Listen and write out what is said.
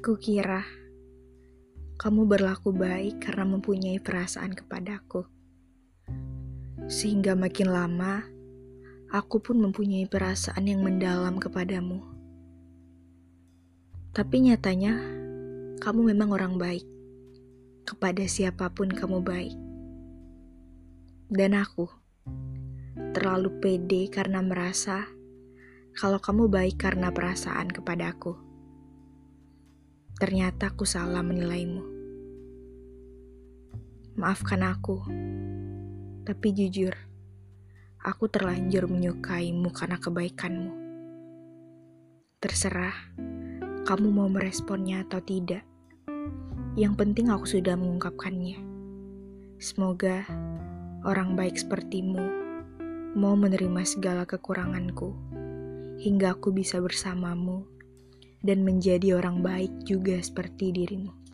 Kukira kamu berlaku baik karena mempunyai perasaan kepadaku. Sehingga makin lama, aku pun mempunyai perasaan yang mendalam kepadamu. Tapi nyatanya, kamu memang orang baik. Kepada siapa pun kamu baik. Dan aku terlalu pede karena merasa kalau kamu baik karena perasaan kepadaku. Ternyata aku salah menilaimu. Maafkan aku, tapi jujur, aku terlanjur menyukaimu karena kebaikanmu. Terserah, kamu mau meresponnya atau tidak. Yang penting aku sudah mengungkapkannya. Semoga orang baik sepertimu mau menerima segala kekuranganku hingga aku bisa bersamamu dan menjadi orang baik juga seperti dirimu.